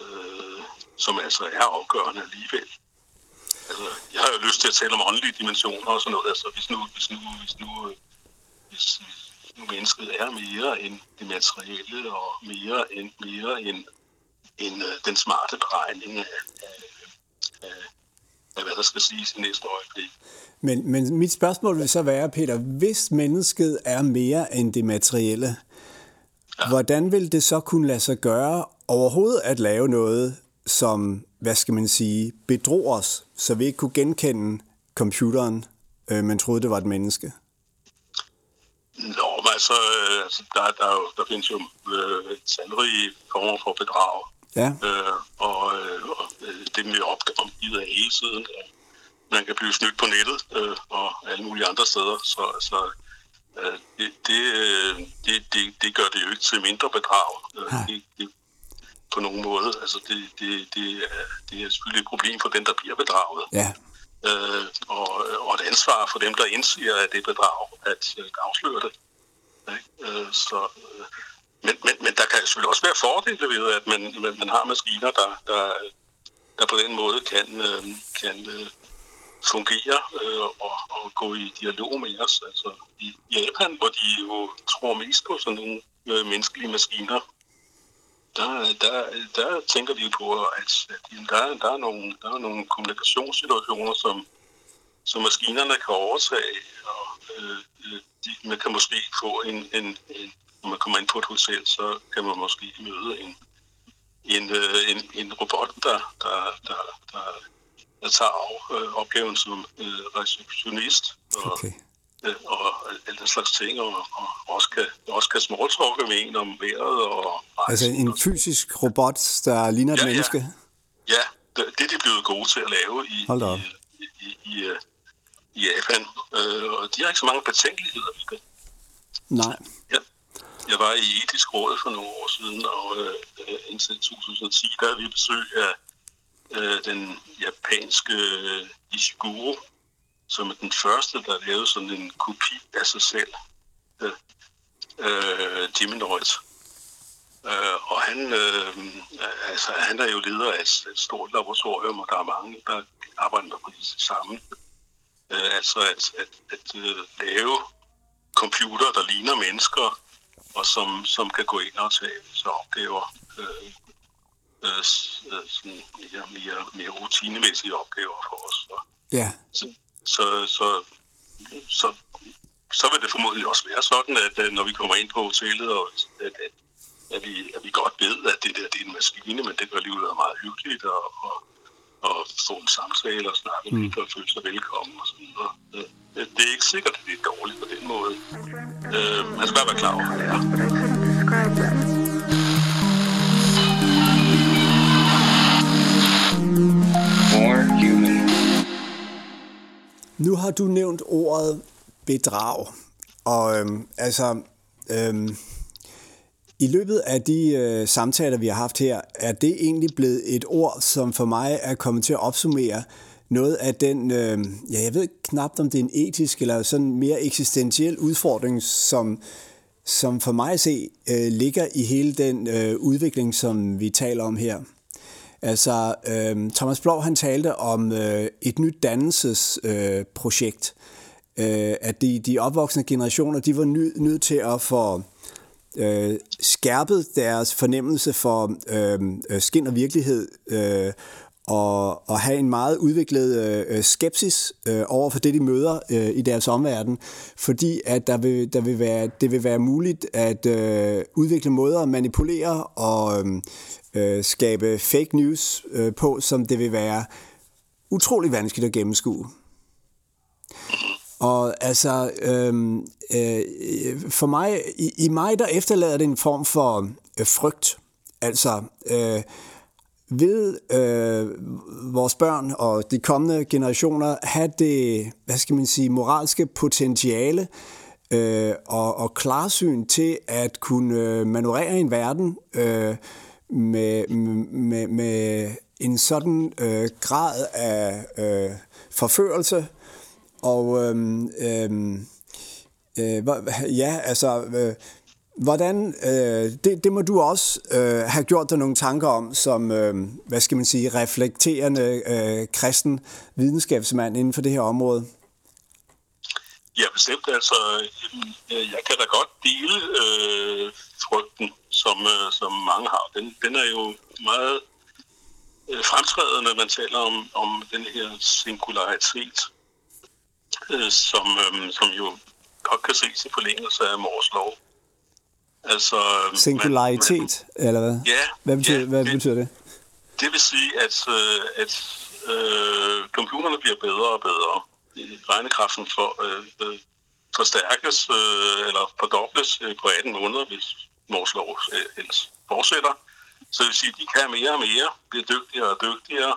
øh, som altså er afgørende alligevel. Altså, jeg har jo lyst til at tale om åndelige dimensioner og sådan noget. Altså, hvis nu, hvis nu, hvis nu, øh, hvis, hvis nu mennesket er mere end det materielle og mere end, mere end, end øh, den smarte beregning af, af, af, af, hvad der skal siges i næste øjeblik. Men, men mit spørgsmål vil så være, Peter, hvis mennesket er mere end det materielle, ja. hvordan vil det så kunne lade sig gøre overhovedet at lave noget, som, hvad skal man sige, bedrog os, så vi ikke kunne genkende computeren øh, man troede, det var et menneske? Nå, men altså, øh, altså der, der, er jo, der findes jo øh, talrige former for bedrag. Ja, Øh, og, øh, og øh, det er vi omgivet af hele tiden. Man kan blive snydt på nettet øh, og alle mulige andre steder. Så, så øh, det, det, øh, det, det, gør det jo ikke til mindre bedrag. Øh, det, det, på nogen måde. Altså, det, det, det, er, det er selvfølgelig et problem for den, der bliver bedraget. ja, Øh, og, og et ansvar for dem, der indsiger, at det er bedrag, at øh, afsløre det. Ikke? Øh, så, øh, men, men, men der kan selvfølgelig også være fordele ved, at man, man, man har maskiner, der, der, der på den måde kan, øh, kan fungere øh, og, og gå i dialog med os. Altså, I Japan, hvor de jo tror mest på sådan nogle øh, menneskelige maskiner, der, der, der tænker vi på, at, at der, der, er nogle, der er nogle kommunikationssituationer, som, som maskinerne kan overtage, og øh, øh, de, man kan måske få en, en, en, når man kommer ind på et hotel, så kan man måske møde en, en, øh, en, en robot, der, der, der, der, der tager af, øh, opgaven som øh, receptionist, og, okay og alle den slags ting, og, og også kan, også kan smalltalke med en om vejret og Altså en fysisk robot, der ligner et Ja, ja. menneske? Ja, det, det er de blevet gode til at lave i, Hold op. i, i, i, øh, i Japan. Øh, og de har ikke så mange betænkeligheder ved det. Nej. Ja. Jeg var i etisk råd for nogle år siden, og øh, indtil 2010, der havde vi besøg af øh, den japanske øh, Ishiguro, som er den første, der lavede sådan en kopi af sig selv. Øh, øh, Geminoid. Øh, og han, øh, altså, han er jo leder af et, et stort laboratorium, og der er mange, der arbejder på det samme. Øh, altså at, at, at øh, lave computer, der ligner mennesker, og som, som kan gå ind og tage så opgaver, øh, øh, øh, sådan mere, mere, mere rutinemæssige opgaver for os. Og Ja, så, så, så, så, så vil det formodentlig også være sådan, at øh, når vi kommer ind på hotellet, og at, at, at, vi, at vi godt ved, at det der det er en maskine, men det gør livet meget hyggeligt, og, og, og få en samtale og snakke mm. lidt og føle sig velkommen og så videre. Øh, Det er ikke sikkert, at det er dårligt på den måde. Øh, man skal bare være klar over, hvad det er. More human. Nu har du nævnt ordet bedrag, og øhm, altså, øhm, i løbet af de øh, samtaler, vi har haft her, er det egentlig blevet et ord, som for mig er kommet til at opsummere noget af den, øh, ja, jeg ved knap om det er en etisk eller sådan mere eksistentiel udfordring, som, som for mig at se øh, ligger i hele den øh, udvikling, som vi taler om her. Altså, øh, Thomas Blov han talte om øh, et nyt dannelsesprojekt. Øh, projekt. øh, at de, de opvoksende generationer, de var nødt nødt til at få øh, skærpet deres fornemmelse for øhm, øh, skin og virkelighed, øh, og, og have en meget udviklet øh, øh, skepsis øh, over for det, de møder øh, i deres omverden, fordi at der vil, der vil være, det vil være muligt at øh, udvikle måder at manipulere og øh, øh, skabe fake news øh, på, som det vil være utrolig vanskeligt at gennemskue. Og altså, øhm, øh, for mig, i, i mig der efterlader det en form for øh, frygt. Altså, øh, vil øh, vores børn og de kommende generationer have det, hvad skal man sige, moralske potentiale øh, og, og klarsyn til at kunne øh, manøvrere en verden øh, med, med, med en sådan øh, grad af øh, forførelse. Og øhm, øhm, øh, øh, øh, ja, altså, øh, hvordan, øh, det, det må du også øh, have gjort dig nogle tanker om, som, øh, hvad skal man sige, reflekterende øh, kristen videnskabsmand inden for det her område. Ja, bestemt. Altså, øh, jeg kan da godt dele øh, frygten, som, øh, som mange har. Den, den er jo meget øh, fremtrædende, når man taler om, om den her singularitet, øh, som, øh, som jo godt kan ses i forlængelse af Mors lov. Altså, øh, man- Singularitet, eller hvad? Ja, Hvad betyder, ja, hvad det- betyder det? Det vil sige, at, øh, at øh, computerne bliver bedre og bedre. regnekraften for, øh, øh, forstærkes øh, eller fordobles øh, på 18 måneder, hvis vores lov øh, ellers fortsætter. Så det vil sige, at de kan mere og mere, bliver dygtigere og dygtigere.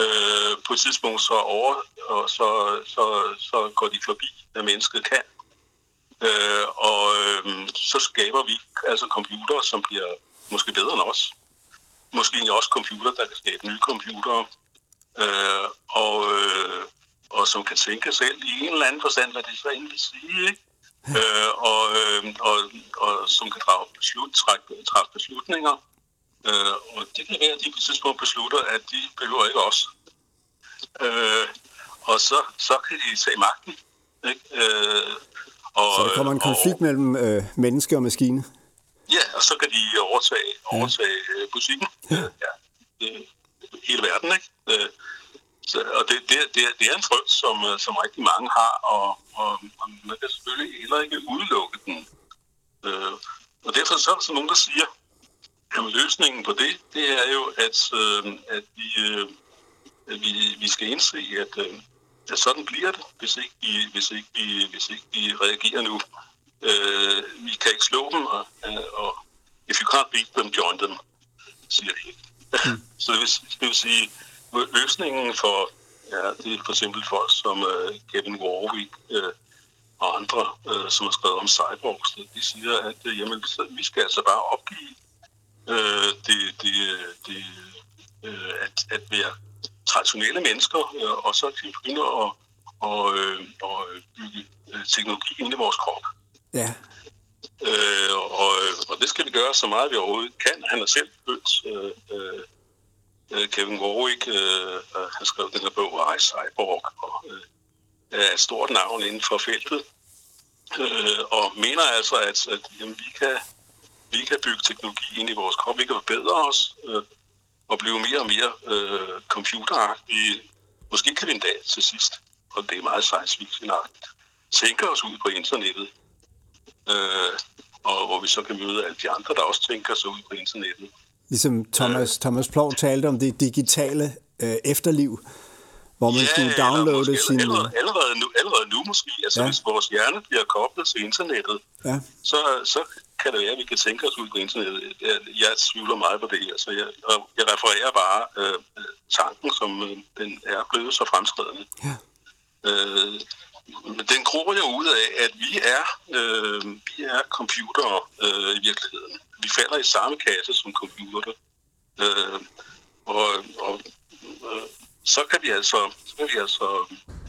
Øh, på et tidspunkt så over, og så, så, så går de forbi, hvad mennesket kan. Øh, og øh, så skaber vi altså computere, som bliver måske bedre end os. Måske også computer, der kan skabe nye computere. Øh, og, øh, og som kan tænke selv i en eller anden forstand, hvad det så egentlig vil sige. Ikke? Øh, og, øh, og, og som kan drage beslut, trække, træffe beslutninger. Øh, og det kan være, at de på et tidspunkt beslutter, at de behøver ikke os. Øh, og så, så kan de tage magten. Ikke? Øh, og, Så der kommer en konflikt og, mellem øh, menneske og maskine. Ja, og så kan de overtage, overtage ja. butikken. Ja. ja. Det, hele verden, ikke? Øh, Så, og det, det, det, er- det er en frygt, som, øh, som rigtig mange har, og, og, og man kan selvfølgelig heller ikke udelukke den. Øh, og derfor så er der så nogen, der siger, at løsningen på det, det er jo, at, øh, at vi, øh, vi, vi skal indse, at, øh, at sådan bliver det, hvis ikke vi, hvis ikke vi, hvis ikke vi reagerer nu. Øh, vi kan ikke slå dem, og, øh, og if you can't beat them, join them, siger de. Så det vil, det vil sige, løsningen for, ja, det er for eksempel folk som uh, Kevin Warwick uh, og andre, uh, som har skrevet om cyborgs, de siger, at uh, jamen, vi skal altså bare opgive uh, det, det, det, uh, at, at være traditionelle mennesker, uh, og så kan vi begynde at, og, uh, og bygge teknologi ind i vores krop. Ja, Øh, og, og det skal vi gøre så meget, vi overhovedet kan. Han har selv født øh, øh, øh, Kevin Warwick. Øh, øh, han skrev den her bog, I, Cyborg, og øh, er et stort navn inden for feltet. Øh, og mener altså, at, at jamen, vi, kan, vi kan bygge teknologi ind i vores krop. Vi kan forbedre os øh, og blive mere og mere øh, computeragtige. Måske kan vi en dag til sidst, og det er meget science fiction tænke os ud på internettet øh, og hvor vi så kan møde alle de andre, der også tænker sig ud på internettet. ligesom Thomas, Thomas Plov talte om det digitale øh, efterliv, hvor man skulle eller downloade måske sin... Allerede, allerede, nu, allerede nu måske. Altså, Ja. ja. hvis vores hjerne bliver koblet til internettet, Ja, så, så kan det være, at vi kan tænke os ud på internettet. Jeg, jeg tvivler meget på det her, så jeg, jeg refererer bare øh, tanken, som øh, den er blevet så fremskridende. ja. Øh, men den gror jo ud af, at vi er, øh, vi er computere øh, i virkeligheden. Vi falder i samme kasse som computer. Øh, og og øh, så kan vi altså, så kan vi altså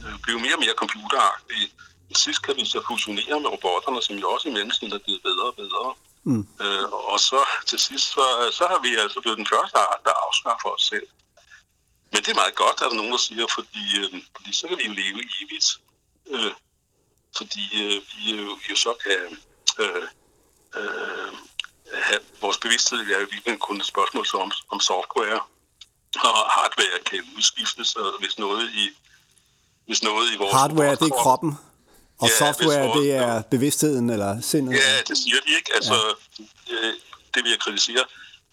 øh, blive mere og mere computeragtige. Sidst kan vi så fusionere med robotterne, som jo også i mennesken er blevet bedre og bedre. Mm. Øh, og så til sidst, så, så har vi altså blevet den første art, der afskaffer os selv. Men det er meget godt, er der nogen, der siger, fordi, øh, fordi så kan vi jo leve evigt. Øh, fordi øh, vi jo, jo så kan øh, øh, have vores bevidsthed er jo virkelig kun et spørgsmål om, om software. Og hardware kan udskiftes, og hvis noget i, hvis noget i vores... Hardware, det er krop- kroppen, og Ja, software, hvis det er bevidstheden eller sindet. Ja, det siger de ikke. Altså, ja. øh, det vil jeg kritisere.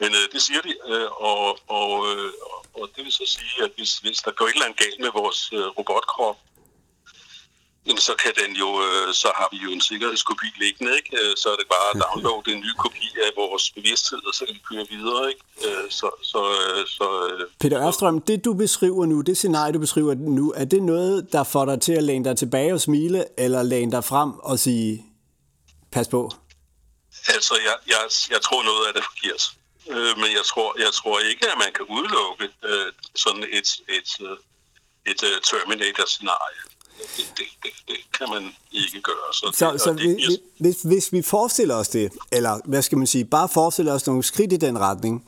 Men øh, det siger de, øh, og, og, øh, og det vil så sige, at hvis, hvis der går et eller andet galt med vores øh, robotkrop, jamen, så kan den jo, øh, så har vi jo en sikkerhedskopi liggende, ikke? Øh, Så er det bare at downloade en ny kopi af vores bevidsthed, og så kan vi køre videre, ikke? Øh, Så, så, så Peter Ørstrøm, det du beskriver nu, det scenarie, du beskriver nu, er det noget, der får dig til at læne dig tilbage og smile, eller læne dig frem og sige, pas på? Altså, jeg, jeg, jeg tror noget af det er forkert. Men jeg tror, jeg tror ikke, at man kan udelukke sådan et, et, et uh, Terminator-scenarie. Det, det, det, det kan man ikke gøre. Så, Så, det, så det, hvis, hvis, hvis vi forestiller os det, eller hvad skal man sige, bare forestiller os nogle skridt i den retning,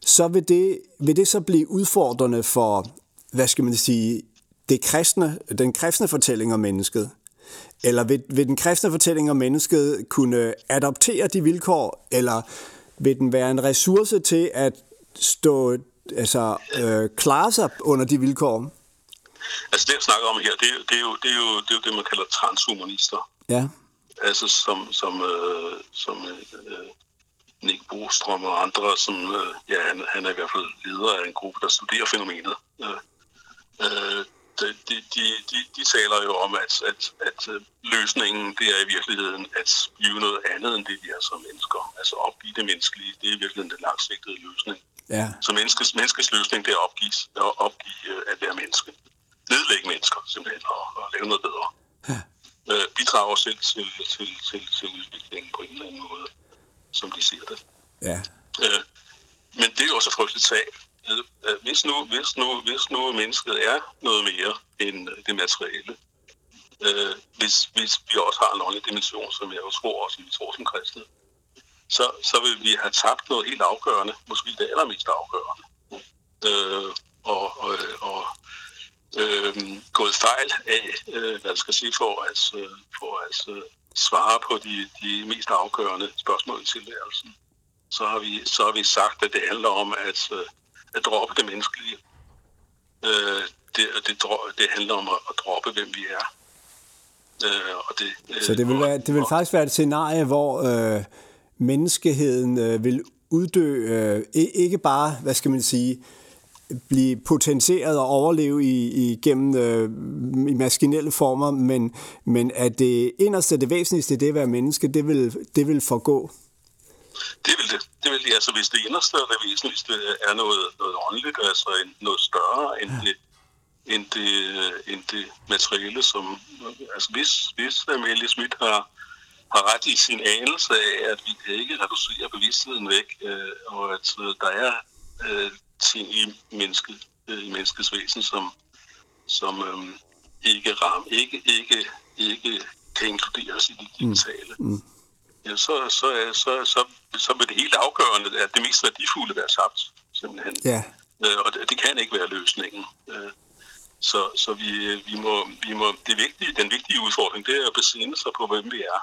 så vil det, vil det så blive udfordrende for, hvad skal man sige, det kristne, den kristne fortælling om mennesket? Eller vil, vil den kristne fortælling om mennesket kunne adoptere de vilkår, eller vil den være en ressource til at stå, altså, øh, klare sig under de vilkår? Altså det, jeg snakker om her, det, er jo- det, er jo, det, er jo, det er jo det, man kalder transhumanister. Ja, Altså som, som, øh, som øh, Nick Bostrøm og andre, som, øh, ja, han, han er i hvert fald leder af en gruppe, der studerer fænomenet. Øh, øh, de, de, de, de, taler jo om, at, at, at øh, løsningen det er i virkeligheden at blive noget andet end det, vi er som mennesker. Altså opgive det menneskelige, det er i virkeligheden den langsigtede løsning. Ja, Så menneskets, menneskets løsning det er at opgive, at opgive at være menneske. Nedlægge mennesker simpelthen og, og lave noget bedre. Ja. Øh, bidrager selv til, til, til, til udviklingen på en eller anden måde, som de siger det. ja, Øh, men det er jo også frygteligt tab. Øh, øh, Hvis nu, hvis, nu, hvis nu mennesket er noget mere end øh, det materielle, øh, hvis, hvis vi også har en åndelig dimension, som jeg jo tror også, vi tror som kristne, så, så vil vi have tabt noget helt afgørende, måske det allermest afgørende. Øh, og og, og øh, gået fejl af, øh, hvad jeg skal sige, for at, øh, for at øh, svare på de, de mest afgørende spørgsmål i tilværelsen så har vi, så har vi sagt, at det handler om at, øh, at droppe det menneskelige. Øh, det, det, det handler om at, at droppe, hvem vi er. Øh, og det, øh, Så det vil, være, det vil faktisk være et scenarie, hvor øh, menneskeheden øh, vil uddø, øh, ikke bare, hvad skal man sige, blive potentieret og overleve i, igennem øh, i maskinelle former, men, men at det inderste, det væsentligste, det at være menneske, det vil, det vil forgå. Det vil det. Det vil det. Altså, hvis det inderste og det væsentligste er noget, noget åndeligt, altså en, noget større end det, end det, øh, end det materielle, som... Altså, hvis, hvis Amelie Schmidt har, har ret i sin anelse af, at vi kan ikke reducere bevidstheden væk, øh, og at øh, der er øh, ting i mennesket, øh, i menneskets væsen, som, som øh, ikke ram, ikke, ikke, ikke kan inkluderes i det digitale. Mm ja, så, så, er- så, så, så vil det helt afgørende, at det mest værdifulde være tabt, simpelthen. Ja, Øh, og det, det kan ikke være løsningen. Øh, så så vi, vi, må, vi må, det vigtige, den vigtige udfordring, det er at besinde sig på, hvem vi er.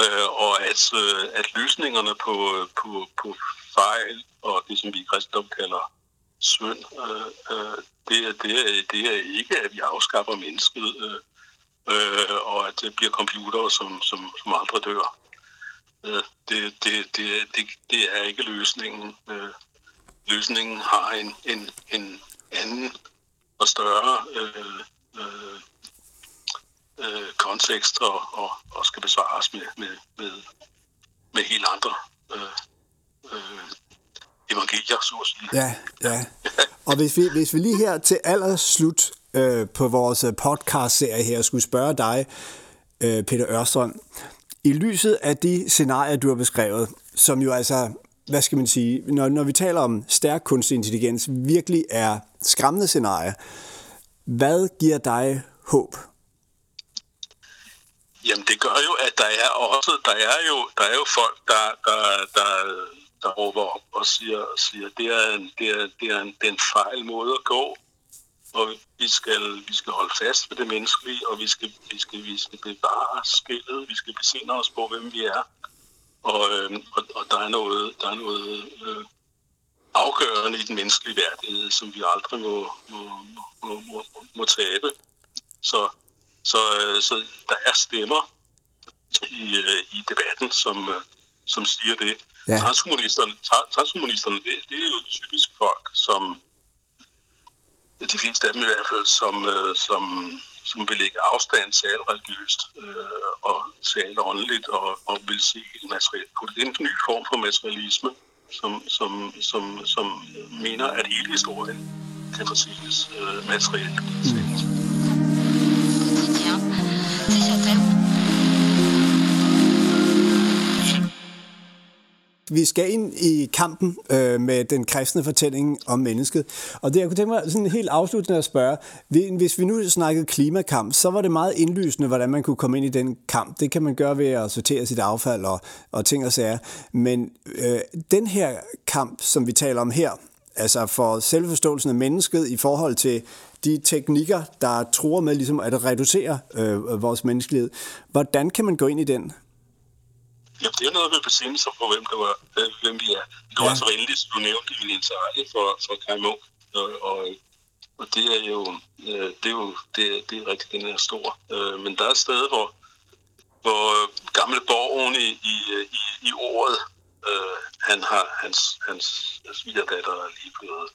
Øh, og at, øh, at løsningerne på, på, på fejl og det, som vi i kristendom kalder synd, øh, øh, det, er, det, er, det er ikke, at vi afskaffer mennesket, øh, øh, og at det bliver computere, som, som, som aldrig dør. Øh, det, det, det, det, det er ikke løsningen. Øh, løsningen har en, en, en anden og større øh, øh, øh, kontekst og, og, og skal besvares med, med, med, med helt andre øh, øh, evangelier, så at sige. ja, ja. Og hvis vi, hvis vi lige her til allerslut øh, på vores podcast-serie her skulle spørge dig, øh, Peter Ørstrøm, i lyset af de scenarier, du har beskrevet, som jo altså, hvad skal man sige, når, når vi taler om stærk kunstig intelligens, virkelig er skræmmende scenarier, hvad giver dig håb? Jamen det gør jo, at der er også, der er jo, der er jo folk, der, der, der, der råber op og siger, siger det er en, det er, det er en, det er en fejl måde at gå, og vi skal, vi skal holde fast ved det menneskelige, og vi skal, vi skal, vi skal bevare skillet, vi skal besinde os på, hvem vi er. Og, øh, og, og der er noget, der er noget øh, afgørende i den menneskelige værdighed, som vi aldrig må, må, må, må, må tabe. Så, så, øh, så der er stemmer i, øh, i debatten, som, øh, som siger det. Ja. Transhumanisterne, tra- transhumanisterne det, det er jo typisk folk, som de fleste af dem i hvert fald, som, øh, som, som vil lægge afstand til alt religiøst øh, og til alt åndeligt og, og vil se. Det er en ny form for materialisme, som, som, som, som mener, at hele historien kan fortælles øh, materielt. Mm. Vi skal ind i kampen øh, med den kristne fortælling om mennesket. Og det, jeg kunne tænke mig sådan helt afsluttende at spørge, hvis vi nu snakkede klimakamp, så var det meget indlysende, hvordan man kunne komme ind i den kamp. Det kan man gøre ved at sortere sit affald og, og ting og sager. Men øh, den her kamp, som vi taler om her, altså for selvforståelsen af mennesket i forhold til de teknikker, der tror med ligesom at reducere øh, vores menneskelighed, hvordan kan man gå ind i den? Ja, det er noget med besinde sig på, hvem, det var, øh, hvem vi er. Det var Ja. ja. så venligt, at du nævnte min interesse for, for Kai Munk. Og, og, og det er jo, øh, det er jo det, det er rigtig, den er stor. Øh, men der er et sted, hvor, hvor gamle borgen i, i, i, i ordet, øh, han har, hans, hans svigerdatter er lige blevet,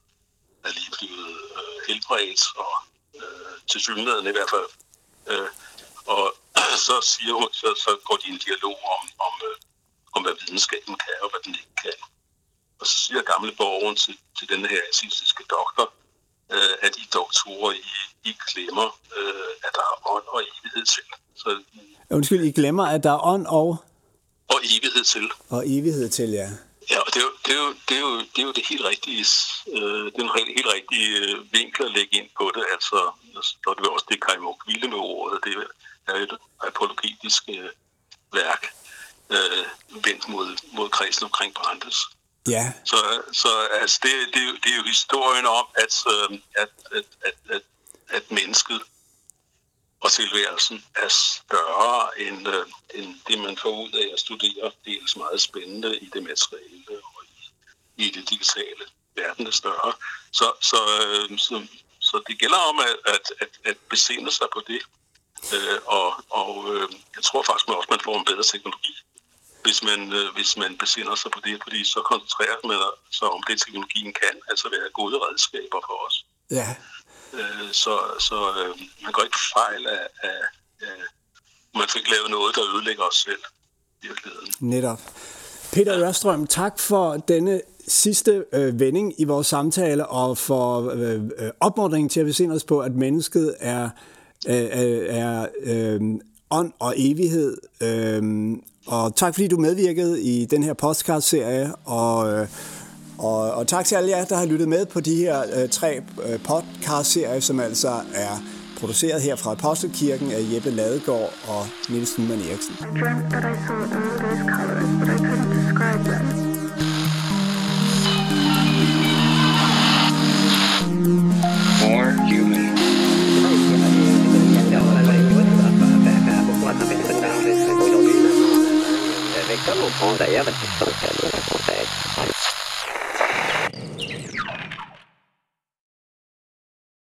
er lige blevet øh, helbredt, og øh, til synligheden i hvert fald. Øh, og så, siger hun, så, så går de i en dialog om, om, øh, om, hvad videnskaben kan og hvad den ikke kan. Og så siger gamle borgeren til, til den her asistiske doktor, øh, at I doktorer, I, I glemmer, øh, at der er ånd og evighed til. Så, Undskyld, I glemmer, at der er ånd og, og evighed til. og evighed til, ja. Ja, og det er jo det, er jo, det, er jo, det, er jo det helt rigtige, øh, den helt, rigtige øh, vinkel at lægge ind på det. Altså, det er også det, Kai ville med ordet. Det er et apologetisk øh, værk øh, vendt mod, mod kredsen omkring Brandes. Ja, Så, så altså, det, det, er jo, det er jo historien om, at, øh, at, at, at, at, at mennesket og tilværelsen er større end, øh, end det, man får ud af at studere. Dels meget spændende i det materielle og i, i det digitale. Verden er større. Så, så, øh, så, så det gælder om at, at, at, at besinde sig på det. Øh, og og øh, jeg tror faktisk også, man får en bedre teknologi, hvis man, øh, hvis man besinder sig på det, fordi så koncentrerer man sig om det, teknologien kan, altså være gode redskaber for os. ja. Øh, så så øh, man går ikke fejl af, af, af man fik lavet noget, der ødelægger os selv i virkeligheden. Netop. Peter Ørstrøm, tak for denne sidste øh, vending i vores samtale og for øh, øh, opfordringen til at besinde os på, at mennesket er, øh, øh, er øh, ånd og evighed. Øh, og tak fordi du medvirkede i den her podcast-serie, og, øh, og, og tak til alle jer, der har lyttet med på de her øh, tre øh, podcast-serier, som altså er produceret her fra Apostelkirken af Jeppe Ladegaard og Niels Nyman Eriksen. I dreamt that I saw all those colors, but I couldn't describe them. More human. eu não ponho daí, que